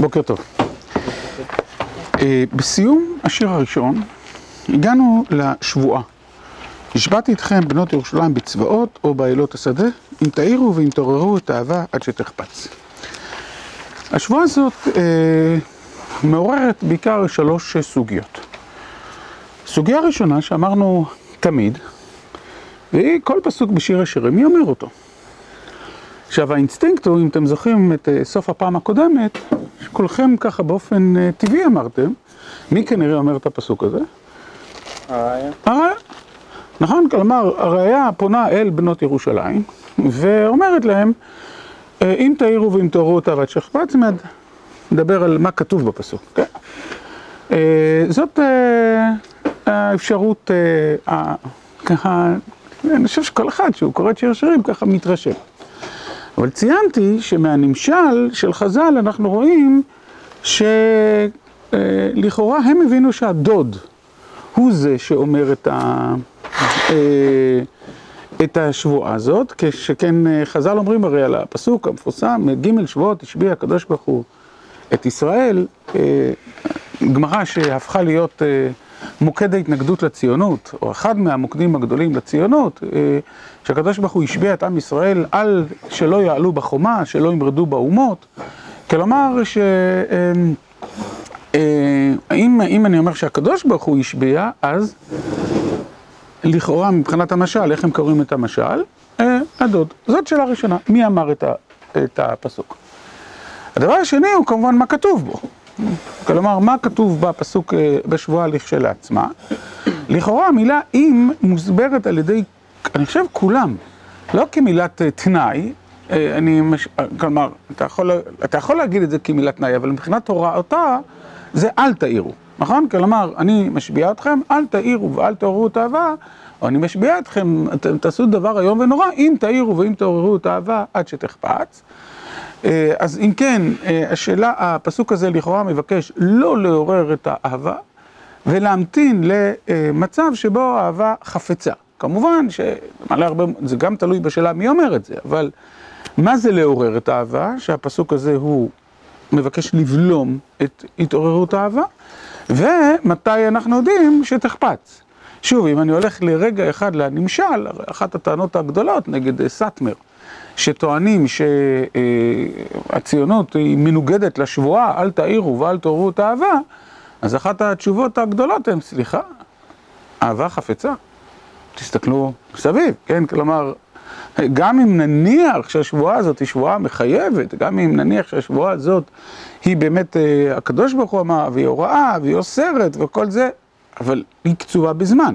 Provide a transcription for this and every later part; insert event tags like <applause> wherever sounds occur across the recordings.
בוקר טוב. בסיום השיר הראשון הגענו לשבועה. השבעתי אתכם בנות ירושלים בצבאות או באלות השדה, אם תאירו ואם תעוררו את האהבה עד שתחפץ. השבועה הזאת אה, מעוררת בעיקר שלוש סוגיות. סוגיה ראשונה שאמרנו תמיד, והיא כל פסוק בשיר השירים, מי אומר אותו? עכשיו האינסטינקט הוא, אם אתם זוכרים את סוף הפעם הקודמת, שכולכם ככה באופן טבעי אמרתם, מי כנראה אומר את הפסוק הזה? הרעיה. הרעיה. נכון? כלומר, הרעיה פונה אל בנות ירושלים, ואומרת להם, אם תעירו ואם תעוררו את האהבה עד שתחפץ, נדבר על מה כתוב בפסוק, כן? זאת האפשרות, ככה, אני חושב שכל אחד שהוא קורא את שיר השירים ככה מתרשם. אבל ציינתי שמהנמשל של חז"ל אנחנו רואים שלכאורה הם הבינו שהדוד הוא זה שאומר את, ה... את השבועה הזאת, כשכן חז"ל אומרים הרי על הפסוק המפורסם, ג' שבועות השביע הקדוש ברוך הוא את ישראל, גמרא שהפכה להיות מוקד ההתנגדות לציונות, או אחד מהמוקדים הגדולים לציונות, שהקדוש ברוך הוא השביע את עם ישראל על שלא יעלו בחומה, שלא ימרדו באומות, כלומר ש... אם אני אומר שהקדוש ברוך הוא השביע, אז לכאורה מבחינת המשל, איך הם קוראים את המשל? הדוד. זאת שאלה ראשונה, מי אמר את הפסוק? הדבר השני הוא כמובן מה כתוב בו. כלומר, מה כתוב בפסוק בשבועה לכשלעצמה? לכאורה המילה אם מוסברת על ידי, אני חושב כולם, לא כמילת תנאי, אני, כלומר, אתה יכול, אתה יכול להגיד את זה כמילת תנאי, אבל מבחינת הוראותה זה אל תאירו, נכון? כלומר, אני משביע אתכם, אל תאירו ואל תעוררו את האהבה, או אני משביע אתכם, אתם תעשו דבר איום ונורא, אם תאירו ואם תעוררו את האהבה עד שתחפץ. אז אם כן, השאלה, הפסוק הזה לכאורה מבקש לא לעורר את האהבה ולהמתין למצב שבו האהבה חפצה. כמובן שמעלה הרבה, זה גם תלוי בשאלה מי אומר את זה, אבל מה זה לעורר את האהבה? שהפסוק הזה הוא מבקש לבלום את התעוררות האהבה, ומתי אנחנו יודעים שתחפץ. שוב, אם אני הולך לרגע אחד לנמשל, אחת הטענות הגדולות נגד סאטמר, שטוענים שהציונות היא מנוגדת לשבועה, אל תאירו ואל תעוררו את האהבה, אז אחת התשובות הגדולות הן, סליחה, אהבה חפצה. תסתכלו סביב, כן? כלומר, גם אם נניח שהשבועה הזאת היא שבועה מחייבת, גם אם נניח שהשבועה הזאת היא באמת, הקדוש ברוך הוא אמר, והיא הוראה, והיא אוסרת וכל זה, אבל היא קצובה בזמן.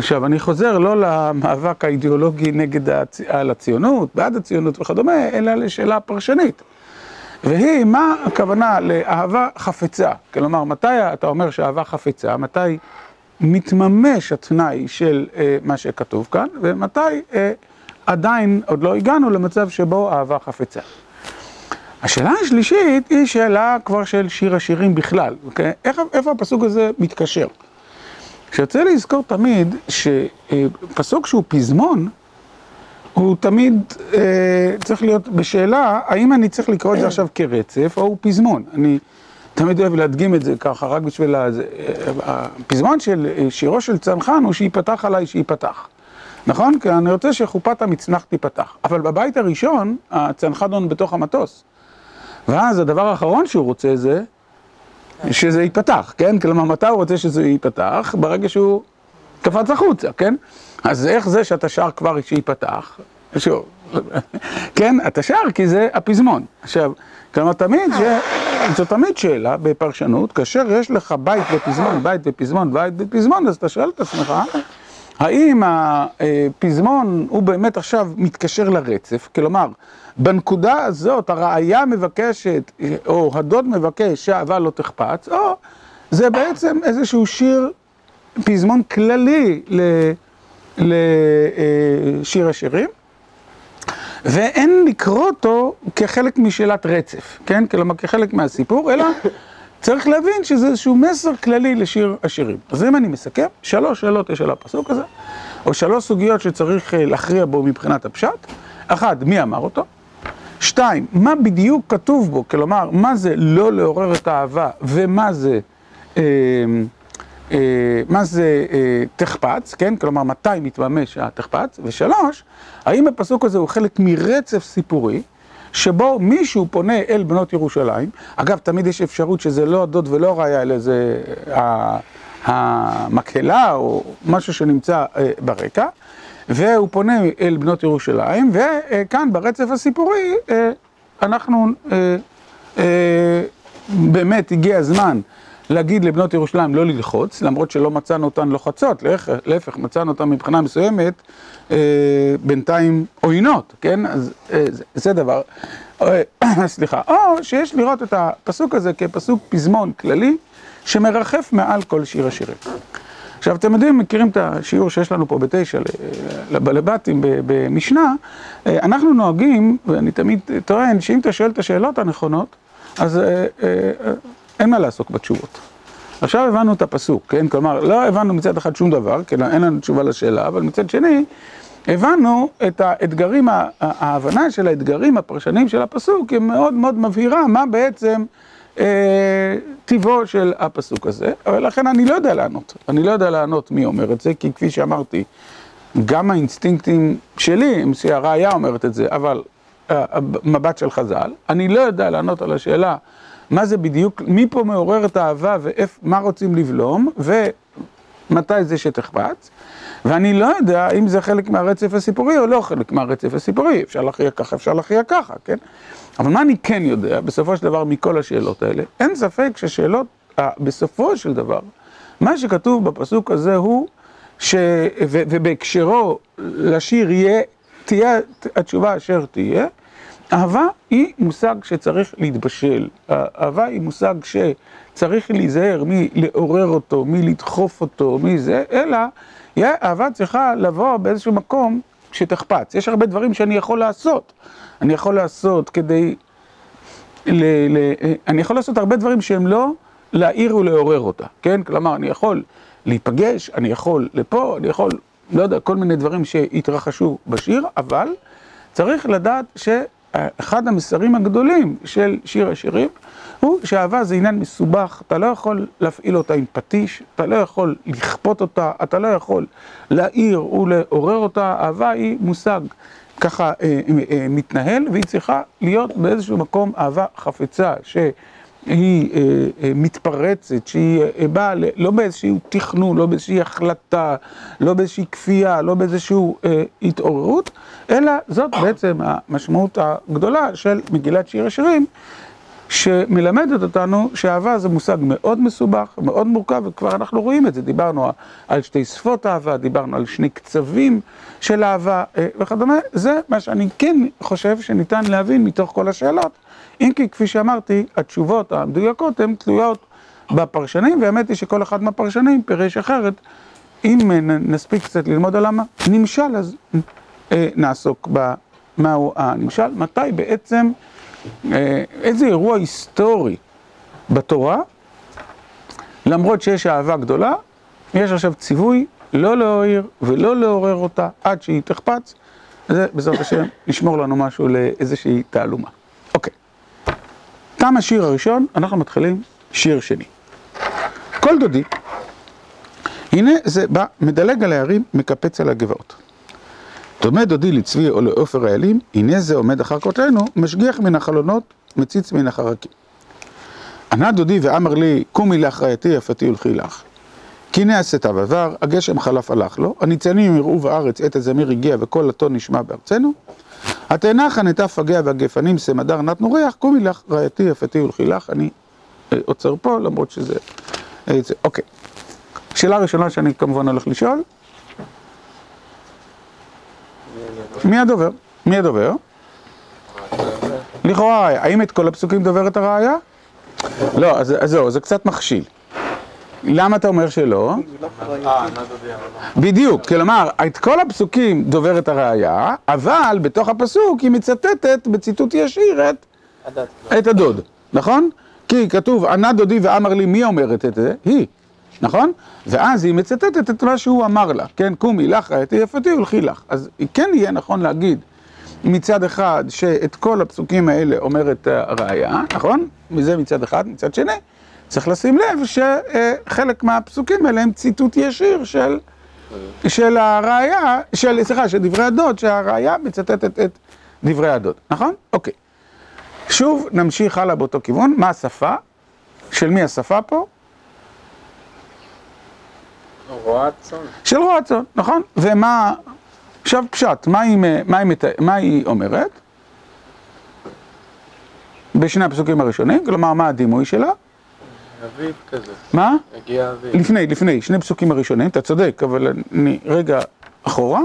עכשיו, אני חוזר לא למאבק האידיאולוגי נגד הציונות, בעד הציונות וכדומה, אלא לשאלה פרשנית. והיא, מה הכוונה לאהבה חפצה? כלומר, מתי אתה אומר שאהבה חפצה? מתי מתממש התנאי של מה שכתוב כאן, ומתי עדיין עוד לא הגענו למצב שבו אהבה חפצה. השאלה השלישית היא שאלה כבר של שיר השירים בכלל, אוקיי? איפה הפסוק הזה מתקשר? שיוצא לזכור תמיד שפסוק שהוא פזמון, הוא תמיד אה, צריך להיות בשאלה, האם אני צריך לקרוא את זה עכשיו כרצף, או הוא פזמון. אני תמיד אוהב להדגים את זה ככה, רק בשביל ה... הפזמון של שירו של צנחן הוא שיפתח עליי שיפתח. נכון? כי אני רוצה שחופת המצנח תיפתח. אבל בבית הראשון, הצנחן עוד בתוך המטוס. ואז הדבר האחרון שהוא רוצה זה שזה ייפתח, כן? כלומר, מתי הוא רוצה שזה ייפתח? ברגע שהוא קפץ החוצה, כן? אז איך זה שאתה שר כבר שייפתח? שוב, כן? אתה שר כי זה הפזמון. עכשיו, כלומר, תמיד, זו תמיד שאלה בפרשנות, כאשר יש לך בית ופזמון, בית ופזמון, בית ופזמון, אז אתה שואל את עצמך, האם הפזמון הוא באמת עכשיו מתקשר לרצף? כלומר, בנקודה הזאת הראיה מבקשת, או הדוד מבקש שהאהבה לא תחפץ, או זה בעצם איזשהו שיר, פזמון כללי לשיר השירים, ואין לקרוא אותו כחלק משאלת רצף, כן? כלומר, כחלק מהסיפור, אלא צריך להבין שזה איזשהו מסר כללי לשיר השירים. אז אם אני מסכם, שלוש שאלות יש על הפסוק הזה, או שלוש סוגיות שצריך להכריע בו מבחינת הפשט. אחד, מי אמר אותו? שתיים, מה בדיוק כתוב בו, כלומר, מה זה לא לעורר את האהבה ומה זה, מה זה תחפץ, כן? כלומר, מתי מתממש התחפץ? ושלוש, האם הפסוק הזה הוא חלק מרצף סיפורי, שבו מישהו פונה אל בנות ירושלים, אגב, תמיד יש אפשרות שזה לא הדוד ולא ראיה, אלא זה המקהלה או משהו שנמצא ברקע, והוא פונה אל בנות ירושלים, וכאן ברצף הסיפורי אנחנו באמת הגיע הזמן להגיד לבנות ירושלים לא ללחוץ, למרות שלא מצאנו אותן לוחצות, להפך, מצאנו אותן מבחינה מסוימת בינתיים עוינות, כן? אז זה דבר, <clears throat> סליחה, או שיש לראות את הפסוק הזה כפסוק פזמון כללי שמרחף מעל כל שיר השירים. עכשיו, אתם יודעים, מכירים את השיעור שיש לנו פה בתשע לבלבטים במשנה, אנחנו נוהגים, ואני תמיד טוען, שאם אתה שואל את השאלות הנכונות, אז אין מה לעסוק בתשובות. עכשיו הבנו את הפסוק, כן? כלומר, לא הבנו מצד אחד שום דבר, כי אין לנו תשובה לשאלה, אבל מצד שני, הבנו את האתגרים, ההבנה של האתגרים הפרשניים של הפסוק, היא מאוד מאוד מבהירה מה בעצם טיבו של הפסוק הזה, אבל לכן אני לא יודע לענות. אני לא יודע לענות מי אומר את זה, כי כפי שאמרתי, גם האינסטינקטים שלי, הראייה אומרת את זה, אבל מבט של חז"ל, אני לא יודע לענות על השאלה מה זה בדיוק, מי פה מעורר את האהבה ומה רוצים לבלום, ומתי זה שתחפץ, ואני לא יודע אם זה חלק מהרצף הסיפורי או לא חלק מהרצף הסיפורי, אפשר להכריע ככה, אפשר להכריע ככה, כן? אבל מה אני כן יודע, בסופו של דבר, מכל השאלות האלה, אין ספק ששאלות, בסופו של דבר, מה שכתוב בפסוק הזה הוא, ש... ובהקשרו לשיר יהיה, תהיה התשובה אשר תהיה, אהבה היא מושג שצריך להתבשל, אהבה היא מושג שצריך להיזהר מלעורר אותו, מלדחוף אותו, מזה, אלא אהבה צריכה לבוא באיזשהו מקום שתחפץ. יש הרבה דברים שאני יכול לעשות. אני יכול לעשות כדי, ל, ל, אני יכול לעשות הרבה דברים שהם לא להעיר ולעורר אותה, כן? כלומר, אני יכול להיפגש, אני יכול לפה, אני יכול, לא יודע, כל מיני דברים שהתרחשו בשיר, אבל צריך לדעת שאחד המסרים הגדולים של שיר השירים הוא שאהבה זה עניין מסובך, אתה לא יכול להפעיל אותה עם פטיש, אתה לא יכול לכפות אותה, אתה לא יכול להעיר ולעורר אותה, אהבה היא מושג. ככה מתנהל, והיא צריכה להיות באיזשהו מקום אהבה חפצה, שהיא מתפרצת, שהיא באה לא באיזשהו תכנון, לא באיזושהי החלטה, לא באיזושהי כפייה, לא באיזושהי התעוררות, אלא זאת בעצם המשמעות הגדולה של מגילת שיר השירים. שמלמדת אותנו שאהבה זה מושג מאוד מסובך, מאוד מורכב, וכבר אנחנו רואים את זה, דיברנו על שתי שפות אהבה, דיברנו על שני קצבים של אהבה וכדומה, זה מה שאני כן חושב שניתן להבין מתוך כל השאלות, אם כי כפי שאמרתי, התשובות המדויקות הן תלויות בפרשנים, והאמת היא שכל אחד מהפרשנים פירש אחרת, אם נספיק קצת ללמוד על למה נמשל, אז נעסוק במהו הנמשל, מתי בעצם איזה אירוע היסטורי בתורה, למרות שיש אהבה גדולה, יש עכשיו ציווי לא להועיר ולא לעורר אותה עד שהיא תחפץ, זה בעזרת השם נשמור לנו משהו לאיזושהי תעלומה. אוקיי, תם השיר הראשון, אנחנו מתחילים שיר שני. כל דודי, הנה זה בא, מדלג על הערים, מקפץ על הגבעות. דומה דודי לצבי או לעופר האלים, הנה זה עומד אחר כותלנו, משגיח מן החלונות, מציץ מן החרקים. ענה דודי ואמר לי, קומי לך רעייתי יפתי ולכי לך. כי הסתיו עבר, הגשם חלף הלך לו, הניצנים יראו בארץ, עת הזמיר הגיע וכל הטון נשמע בארצנו. התאנה חנתה פגע והגפנים סמדר נתנו ריח, קומי לך רעייתי יפתי ולכי לך. אני עוצר פה, למרות שזה... אוקיי. שאלה ראשונה שאני כמובן הולך לשאול. מי הדובר? מי הדובר? לכאורה, האם את כל הפסוקים דוברת הראייה? לא, אז זהו, זה קצת מכשיל. למה אתה אומר שלא? בדיוק, כלומר, את כל הפסוקים דוברת הראייה, אבל בתוך הפסוק היא מצטטת בציטוט ישיר את הדוד, נכון? כי כתוב, ענה דודי ואמר לי, מי אומרת את זה? היא, נכון? ואז היא מצטטת את מה שהוא אמר לה, כן? קומי לך רעייתי יפתי ולכי לך. אז כן יהיה נכון להגיד מצד אחד שאת כל הפסוקים האלה אומרת הראייה, נכון? וזה מצד אחד, מצד שני, צריך לשים לב שחלק מהפסוקים האלה הם ציטוט ישיר של, של הראייה, של, סליחה, של דברי הדוד, שהראייה מצטטת את דברי הדוד, נכון? אוקיי. שוב נמשיך הלאה באותו כיוון, מה השפה? של מי השפה פה? צאן. של רועת צאן, נכון? ומה... עכשיו פשט, מה היא, מה היא, מה היא אומרת? בשני הפסוקים הראשונים, כלומר, מה הדימוי שלה? אביב כזה. מה? הגיע אביב. לפני, לפני, שני פסוקים הראשונים, אתה צודק, אבל אני רגע אחורה.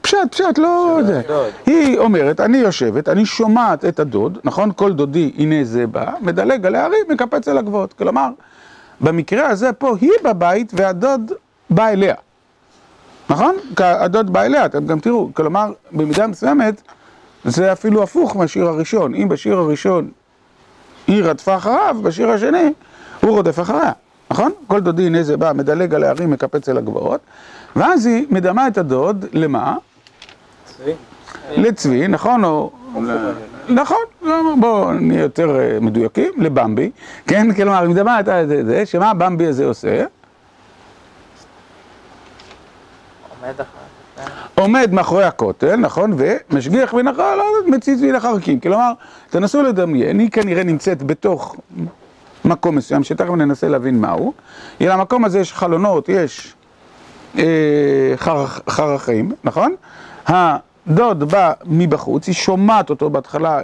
פשט, פשט, לא זה. היא אומרת, אני יושבת, אני שומעת את הדוד, נכון? כל דודי, הנה זה בא, מדלג על ההרים, מקפץ אל הגבוהות. כלומר, במקרה הזה פה היא בבית והדוד בא אליה. נכון? הדוד בא אליה, אתם גם תראו. כלומר, במידה מסוימת, זה אפילו הפוך מהשיר הראשון. אם בשיר הראשון היא רדפה אחריו, בשיר השני הוא רודף אחריה. נכון? כל דודי הנה זה בא, מדלג על ההרים, מקפץ אל הגבעות. ואז היא מדמה את הדוד, למה? צבי. לצבי, נכון? או... נכון, בואו נהיה יותר אה, מדויקים, לבמבי, כן? כלומר, מדמה את זה, שמה הבמבי הזה עושה? עומד. עומד מאחורי הכותל, נכון? ומשגיח מן החלונות, מציץ מן החרקים. כלומר, תנסו לדמיין, היא כנראה נמצאת בתוך מקום מסוים, שתכף ננסה להבין מהו. למקום הזה יש חלונות, יש אה, חר, חרכים, נכון? הדוד בא מבחוץ, היא שומעת אותו בהתחלה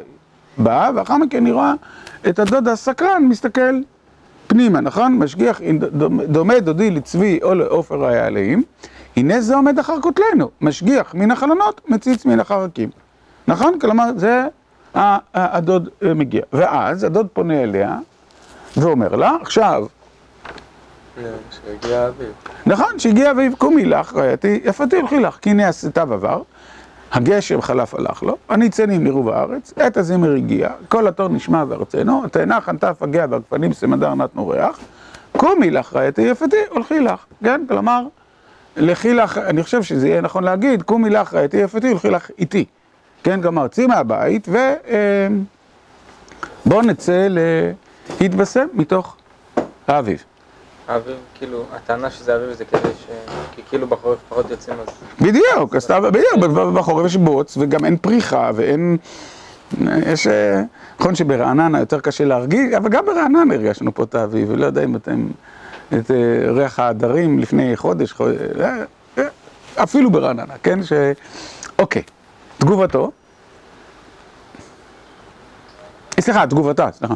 בא, ואחר מכן היא רואה את הדוד הסקרן מסתכל פנימה, נכון? משגיח, דומה דודי לצבי או לעופר היעלאים, הנה זה עומד אחר כותלנו, משגיח מן החלונות, מציץ מן החרקים. נכון? כלומר, זה הדוד אה, מגיע. ואז הדוד פונה אליה ואומר לה, עכשיו, שהגיע אביב. נכון, שהגיע אביב, קומי לך, רעייתי, יפתי הלכי לך, כי הנה הסתיו עבר, הגשם חלף הלך לו, הניצנים נראו בארץ, עת הזמר הגיע, כל התור נשמע בארצנו, התאנה חנתה פגע והגפנים סמדר נתנו ריח, קומי לך, רעייתי, יפתי, הלכי לך, כן? כלומר, לכי לך, אני חושב שזה יהיה נכון להגיד, קומי לך, רעייתי, יפתי, הלכי לך איתי. כן, כלומר, צאי מהבית ובואו נצא להתבשם מתוך האביב. אביב, כאילו, הטענה שזה אביב זה כדי ש... כי כאילו בחורף פחות יוצאים אז... בדיוק, אז אתה, בדיוק, בחורף יש בוץ וגם אין פריחה ואין... יש... אה, נכון שברעננה יותר קשה להרגיש, אבל גם ברעננה הרגשנו פה את האביב, ולא יודע אם אתם... את אה, ריח העדרים לפני חודש, חודש אה, אפילו ברעננה, כן? ש... אוקיי, תגובתו. סליחה, תגובתה, סליחה.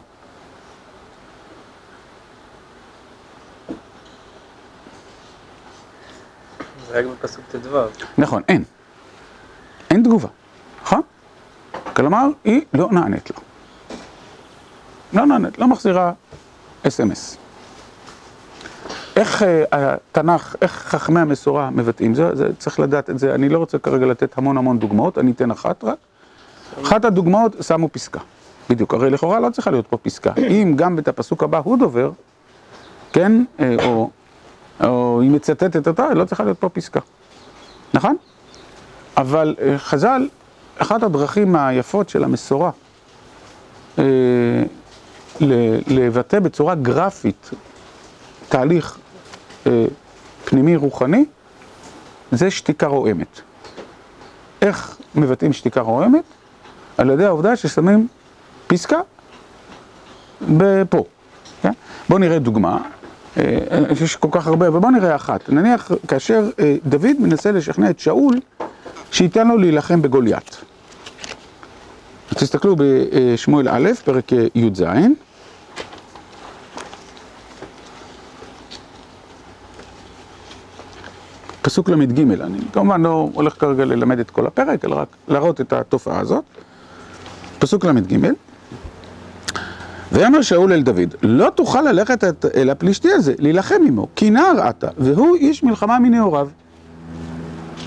רק בפסוק ט"ו. נכון, אין. אין תגובה, נכון? כלומר, היא לא נענית לו. לא נענית, לא מחזירה אס.אם.אס. איך אה, התנ"ך, איך חכמי המסורה מבטאים זה, זה, צריך לדעת את זה, אני לא רוצה כרגע לתת המון המון דוגמאות, אני אתן אחת רק. אחת הדוגמאות, שמו פסקה. בדיוק, הרי לכאורה לא צריכה להיות פה פסקה. אם גם את הפסוק הבא הוא דובר, כן, אה, או, או היא מצטטת אותה, לא צריכה להיות פה פסקה. נכון? אבל אה, חז"ל, אחת הדרכים היפות של המסורה, אה, לבטא בצורה גרפית תהליך אה, פנימי רוחני, זה שתיקה רועמת. איך מבטאים שתיקה רועמת? על ידי העובדה ששמים פסקה פה. כן? בואו נראה דוגמה, יש כל כך הרבה, אבל בואו נראה אחת. נניח כאשר אה, דוד מנסה לשכנע את שאול שייתן לו להילחם בגוליית. תסתכלו בשמואל א', פרק אה, י"ז. פסוק ל"ג, אני כמובן לא הולך כרגע ללמד את כל הפרק, אלא רק להראות את התופעה הזאת. פסוק ל"ג: ויאמר שאול אל דוד, לא תוכל ללכת אל הפלישתי הזה, להילחם עמו, כי נער אתה, והוא איש מלחמה מנעוריו.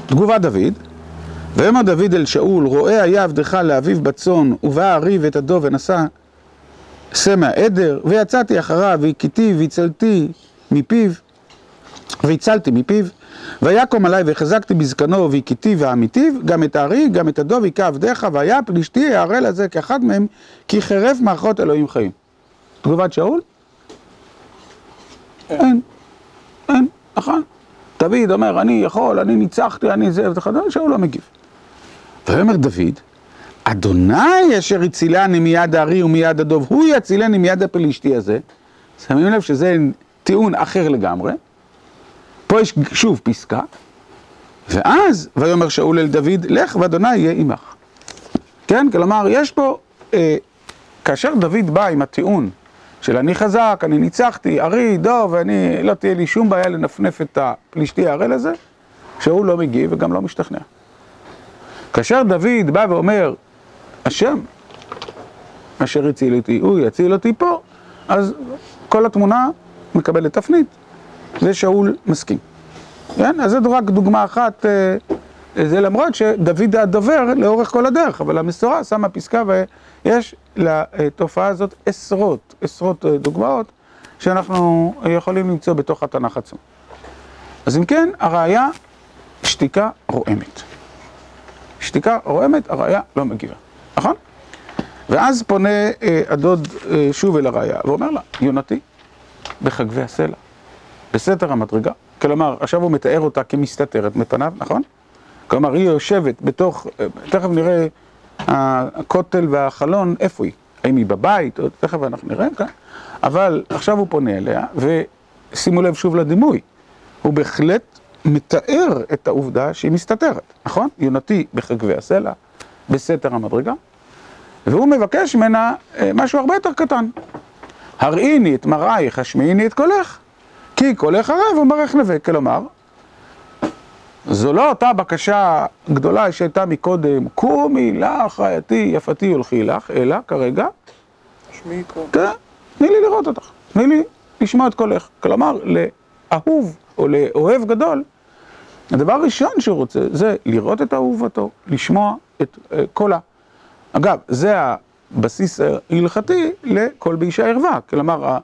תגובת דוד, ויאמר דוד אל שאול, רואה היה עבדך לאביו בצאן, ובא הריב את הדוב ונשא שא מהעדר, ויצאתי אחריו, והכיתי והצלתי מפיו, והצלתי מפיו, ויקום עלי והחזקתי בזקנו והכיתיו והעמיתיו, גם את הארי, גם את הדוב היכה עבדיך, והיה פלישתי הערל הזה כאחד מהם, כי חרף מערכות אלוהים חיים. תגובת שאול? אין, אין, נכון. דוד אומר, אני יכול, אני ניצחתי, אני זה, וכדומה, שאול לא מגיב. ויאמר דוד, אדוני אשר הצילני מיד הארי ומיד הדוב, הוא יצילני מיד הפלישתי הזה. שמים לב שזה טיעון אחר לגמרי. פה יש שוב פסקה. ואז, ויאמר שאול אל דוד, לך ואדוני יהיה עמך. כן? כלומר, יש פה, אה, כאשר דוד בא עם הטיעון של אני חזק, אני ניצחתי, ארי, דוב, ואני, לא תהיה לי שום בעיה לנפנף את הפלישתי הערל הזה, שאול לא מגיב וגם לא משתכנע. כאשר דוד בא ואומר, השם אשר הציל אותי, הוא יציל אותי פה, אז כל התמונה מקבלת תפנית, ושאול מסכים. כן? אז זו רק דוגמה אחת, זה למרות שדוד הדובר לאורך כל הדרך, אבל המסורה שמה פסקה ויש לתופעה הזאת עשרות, עשרות דוגמאות שאנחנו יכולים למצוא בתוך התנ"ך עצמו. אז אם כן, הראיה, שתיקה רועמת. שתיקה רועמת, הראיה לא מגיבה, נכון? ואז פונה הדוד שוב אל הראיה ואומר לה, יונתי, בחגבי הסלע, בסתר המדרגה, כלומר, עכשיו הוא מתאר אותה כמסתתרת מפניו, נכון? כלומר, היא יושבת בתוך, תכף נראה הכותל והחלון, איפה היא? האם היא בבית? תכף אנחנו נראה כאן, אבל עכשיו הוא פונה אליה, ושימו לב שוב לדימוי, הוא בהחלט מתאר את העובדה שהיא מסתתרת, נכון? יונתי בחגבי הסלע, בסתר המדרגה, והוא מבקש ממנה משהו הרבה יותר קטן. הראיני את מראייך, השמיעיני את קולך, כי קולך ערב ומראייך נווה. כלומר, זו לא אותה בקשה גדולה שהייתה מקודם, קומי לך רעייתי יפתי הולכי לך, אלא כרגע, שמי קום. תני לי לראות אותך, תני לי לשמוע את קולך. כלומר, לאהוב או לאוהב גדול, הדבר הראשון שהוא רוצה זה לראות את אהובתו, לשמוע את קולה. אגב, זה הבסיס ההלכתי לכל באישה ערווה, כלומר,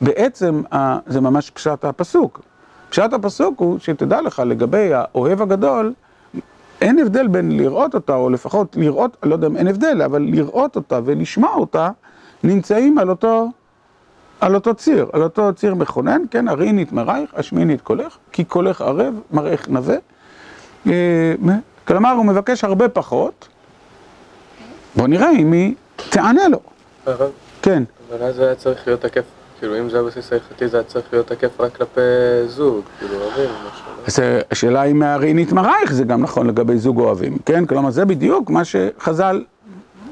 בעצם זה ממש פשט הפסוק. פשט הפסוק הוא שתדע לך לגבי האוהב הגדול, אין הבדל בין לראות אותה, או לפחות לראות, לא יודע אם אין הבדל, אבל לראות אותה ולשמוע אותה, נמצאים על אותו, על אותו ציר, על אותו ציר מכונן, כן, הראיני את מראייך, השמיעיני את קולך, כי קולך ערב, מראייך נווה. כלומר, הוא מבקש הרבה פחות, בוא נראה אם היא תענה לו. כן. אבל אז היה צריך להיות תקף, כאילו אם זה הבסיס ההלכתי זה היה צריך להיות תקף רק כלפי זוג, כאילו אוהבים, משהו. אז השאלה אם הראינית מראייך זה גם נכון לגבי זוג אוהבים, כן? כלומר זה בדיוק מה שחז"ל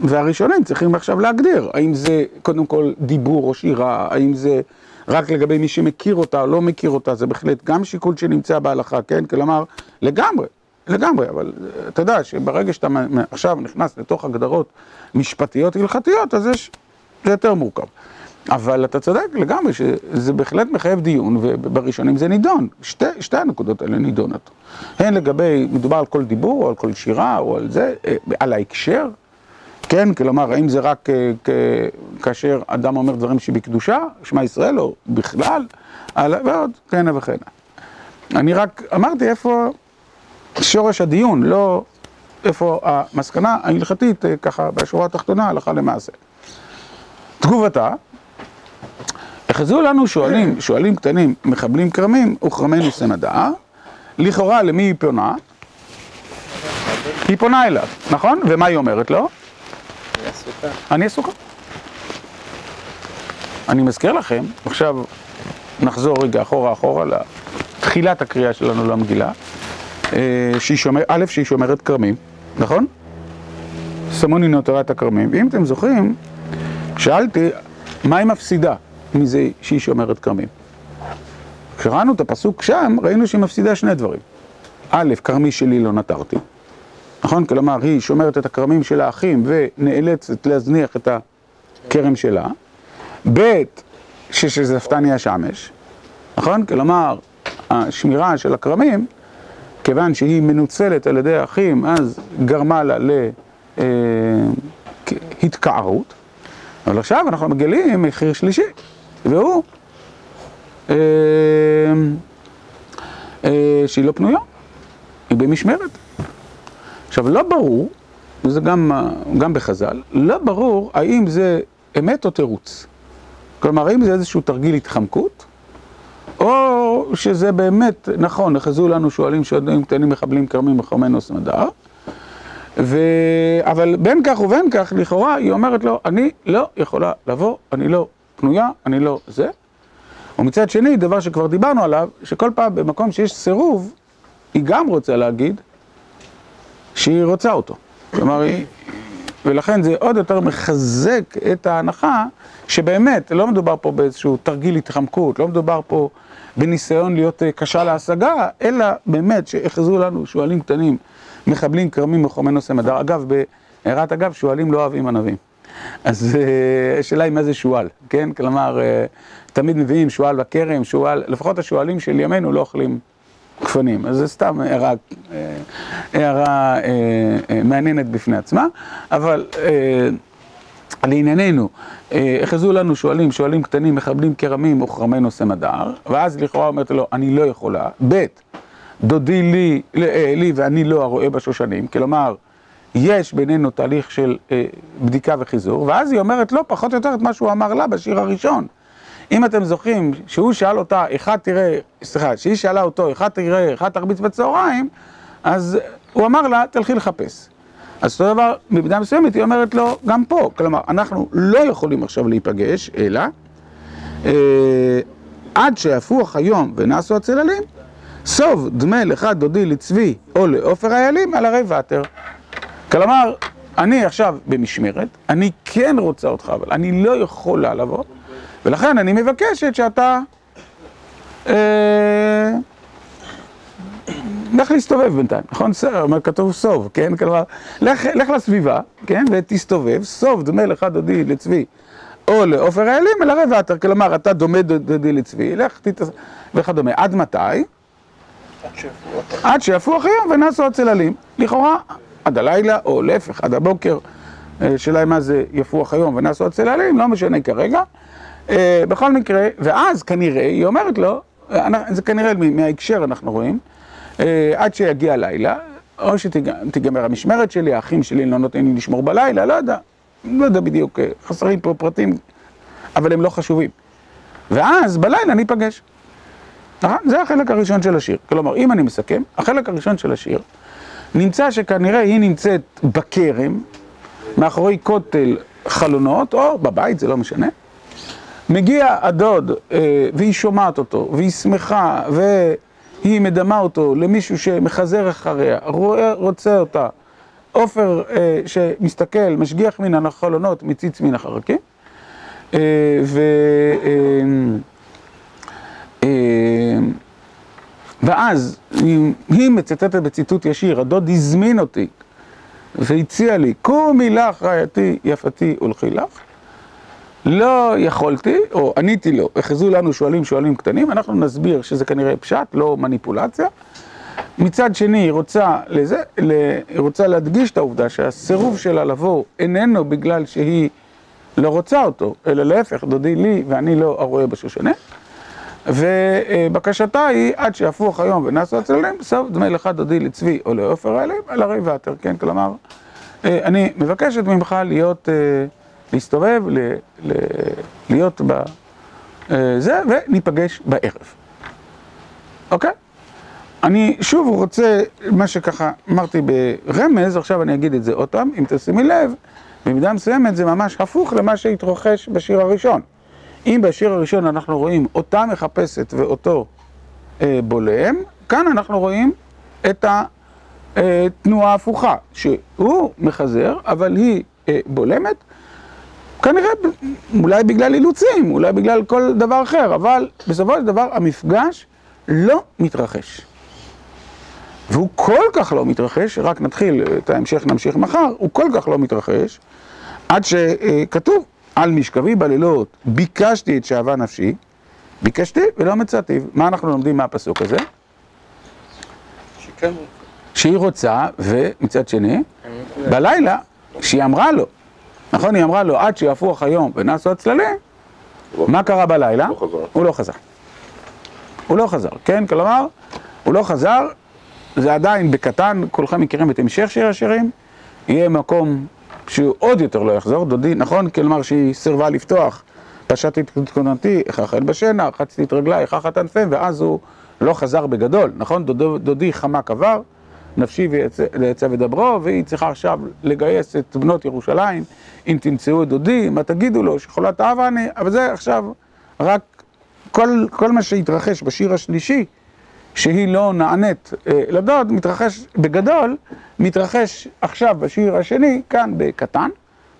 והראשונים צריכים עכשיו להגדיר. האם זה קודם כל דיבור או שירה, האם זה רק לגבי מי שמכיר אותה או לא מכיר אותה, זה בהחלט גם שיקול שנמצא בהלכה, כן? כלומר, לגמרי, לגמרי, אבל אתה יודע שברגע שאתה עכשיו נכנס לתוך הגדרות משפטיות הלכתיות, אז יש, זה יותר מורכב. אבל אתה צודק לגמרי שזה בהחלט מחייב דיון, ובראשונים זה נידון, שתי, שתי הנקודות האלה נידונות. הן לגבי, מדובר על כל דיבור, או על כל שירה, או על זה, על ההקשר, כן, כלומר, האם זה רק כאשר אדם אומר דברים שבקדושה, שמע ישראל, או בכלל, ועוד כהנה וכהנה. אני רק אמרתי איפה שורש הדיון, לא איפה המסקנה ההלכתית, ככה בשורה התחתונה, הלכה למעשה. תגובתה, החזו לנו שואלים, שואלים קטנים, מחבלים כרמים, וכרמנו סנדה, לכאורה למי היא פונה? היא פונה אליו, נכון? ומה היא אומרת לו? היא עסוקה. אני עסוקה. אני מזכיר לכם, עכשיו נחזור רגע אחורה אחורה לתחילת הקריאה שלנו למגילה, שהיא שומרת, א', שהיא שומרת כרמים, נכון? סמוני נותרה את הכרמים, ואם אתם זוכרים, שאלתי, מה היא מפסידה מזה שהיא שומרת כרמים? כשראינו את הפסוק שם, ראינו שהיא מפסידה שני דברים. א', כרמי שלי לא נטרתי, נכון? כלומר, היא שומרת את הכרמים של האחים ונאלצת להזניח את הכרם שלה. ב', ששזפתני השמש, נכון? כלומר, השמירה של הכרמים, כיוון שהיא מנוצלת על ידי האחים, אז גרמה לה להתקערות. אבל עכשיו אנחנו מגלים מחיר שלישי, והוא שהיא לא פנויה, היא במשמרת. עכשיו, לא ברור, וזה גם, גם בחז"ל, לא ברור האם זה אמת או תירוץ. כלומר, האם זה איזשהו תרגיל התחמקות, או שזה באמת, נכון, נחזו לנו שואלים שואלים קטנים מחבלים כרמים מחומנוס מדר, ו... אבל בין כך ובין כך, לכאורה, היא אומרת לו, אני לא יכולה לבוא, אני לא פנויה, אני לא זה. ומצד שני, דבר שכבר דיברנו עליו, שכל פעם במקום שיש סירוב, היא גם רוצה להגיד שהיא רוצה אותו. כלומר, היא... ולכן זה עוד יותר מחזק את ההנחה שבאמת, לא מדובר פה באיזשהו תרגיל התחמקות, לא מדובר פה בניסיון להיות קשה להשגה, אלא באמת שהחזו לנו שועלים קטנים, מחבלים כרמים וחומי נושא מדר. אגב, בהערת אגב, שועלים לא אוהבים ענבים. אז השאלה היא מה זה שועל, כן? כלומר, תמיד מביאים שועל בכרם, שועל, לפחות השועלים של ימינו לא אוכלים גפנים, אז זה סתם הערה, הערה מעניינת בפני עצמה, אבל לענייננו, החזו לנו שועלים, שועלים קטנים, מחבלים כרמים וכרמי נושא מדר, ואז לכאורה אומרת לו, אני לא יכולה, ב' דודי לי, לי ואני לא הרואה בשושנים, כלומר, יש בינינו תהליך של בדיקה וחיזור, ואז היא אומרת לא פחות או יותר את מה שהוא אמר לה בשיר הראשון. אם אתם זוכרים שהוא שאל אותה, אחד תראה, סליחה, שהיא שאלה אותו, אחד תראה, אחד תרביץ בצהריים, אז הוא אמר לה, תלכי לחפש. אז אותו דבר, במידה מסוימת היא אומרת לו, גם פה, כלומר, אנחנו לא יכולים עכשיו להיפגש, אלא עד שיפוח היום ונעשו הצללים, סוב דמה לך דודי לצבי או לעופר איילים על הרי ואתר. כלומר, אני עכשיו במשמרת, אני כן רוצה אותך, אבל אני לא יכולה לבוא, ולכן אני מבקשת שאתה... לך להסתובב בינתיים, נכון? כתוב סוב, כן? כלומר, לך לסביבה, כן? ותסתובב, סוב דומה לך דודי לצבי או לעופר האלים, אל הרי ואתר, כלומר, אתה דומה דודי לצבי, לך תתעסק, וכדומה. עד מתי? עד שיפוח היום ונעשו הצללים. לכאורה, עד הלילה, או להפך, עד הבוקר, שאלה מה זה יפוח היום ונעשו הצללים, לא משנה כרגע. בכל מקרה, ואז כנראה, היא אומרת לו, זה כנראה מההקשר אנחנו רואים, עד שיגיע הלילה, או שתיגמר המשמרת שלי, האחים שלי לא נותנים לי לשמור בלילה, לא יודע, לא יודע בדיוק, חסרים פה פרטים, אבל הם לא חשובים. ואז בלילה ניפגש. זה החלק הראשון של השיר. כלומר, אם אני מסכם, החלק הראשון של השיר, נמצא שכנראה היא נמצאת בכרם, מאחורי כותל חלונות, או בבית, זה לא משנה. מגיע הדוד, והיא שומעת אותו, והיא שמחה, והיא מדמה אותו למישהו שמחזר אחריה, רוצה אותה. עופר שמסתכל, משגיח מן החלונות, מציץ מן החרקים. ו... ואז היא מצטטת בציטוט ישיר, הדוד הזמין אותי והציע לי, קומי לך רעייתי יפתי ולכי לך. לא יכולתי, או עניתי לו, החזו לנו שואלים שואלים קטנים, אנחנו נסביר שזה כנראה פשט, לא מניפולציה. מצד שני, היא רוצה, לזה, היא רוצה להדגיש את העובדה שהסירוב שלה לבוא איננו בגלל שהיא לא רוצה אותו, אלא להפך, דודי לי ואני לא הרואה בשושנה. ובקשתה היא, עד שיפוח היום ונעשו הצללים, סוף דמי לך דודי לצבי או לעופר האלים, על הרי ואתר, כן? כלומר, אני מבקשת ממך להיות, להסתובב, להיות בזה, וניפגש בערב. אוקיי? אני שוב רוצה, מה שככה אמרתי ברמז, עכשיו אני אגיד את זה עוד פעם, אם תשימי לב, במידה מסוימת זה ממש הפוך למה שהתרוחש בשיר הראשון. אם בשיר הראשון אנחנו רואים אותה מחפשת ואותו אה, בולם, כאן אנחנו רואים את התנועה ההפוכה, שהוא מחזר, אבל היא אה, בולמת, כנראה אולי בגלל אילוצים, אולי בגלל כל דבר אחר, אבל בסופו של דבר המפגש לא מתרחש. והוא כל כך לא מתרחש, רק נתחיל את ההמשך, נמשיך מחר, הוא כל כך לא מתרחש, עד שכתוב, על משכבי בלילות ביקשתי את שאהבה נפשי, ביקשתי ולא מצאתי. מה אנחנו לומדים מהפסוק הזה? שהיא רוצה, ומצד שני, בלילה, שהיא אמרה לו, נכון? היא אמרה לו, עד שיפוח היום ונעשו הצללים, מה קרה בלילה? הוא לא חזר. הוא לא חזר, כן? כלומר, הוא לא חזר, זה עדיין בקטן, כולכם מכירים את המשך שיר השירים, יהיה מקום שהוא עוד יותר לא יחזור, דודי, נכון? כלומר שהיא סירבה לפתוח, פשטתי את כהונתי, איכה אל בשינה, רחצתי את רגליי, חתן פם, ואז הוא לא חזר בגדול, נכון? דודו, דודי חמק עבר, נפשי ויצא ודברו, והיא צריכה עכשיו לגייס את בנות ירושלים, אם תמצאו את דודי, מה תגידו לו, שחולת אהבה אני, אבל זה עכשיו רק כל, כל מה שהתרחש בשיר השלישי, שהיא לא נענית אה, לדוד, מתרחש בגדול, מתרחש עכשיו בשיר השני, כאן בקטן,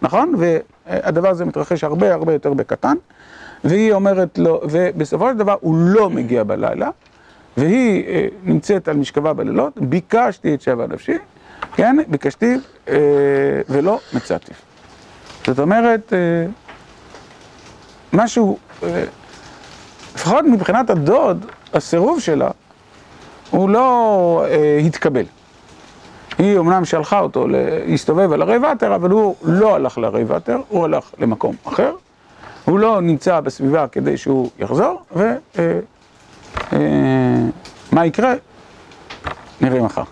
נכון? והדבר הזה מתרחש הרבה הרבה יותר בקטן, והיא אומרת לו, ובסופו של דבר הוא לא מגיע בלילה, והיא אה, נמצאת על משכבה בלילות, ביקשתי את שבע נפשי, כן? ביקשתי אה, ולא מצאתי. זאת אומרת, משהו, לפחות מבחינת הדוד, הסירוב שלה, הוא לא אה, התקבל. היא אמנם שלחה אותו להסתובב על הרי ואתר, אבל הוא לא הלך לרי ואתר, הוא הלך למקום אחר. הוא לא נמצא בסביבה כדי שהוא יחזור, ומה אה, יקרה? נראה מחר.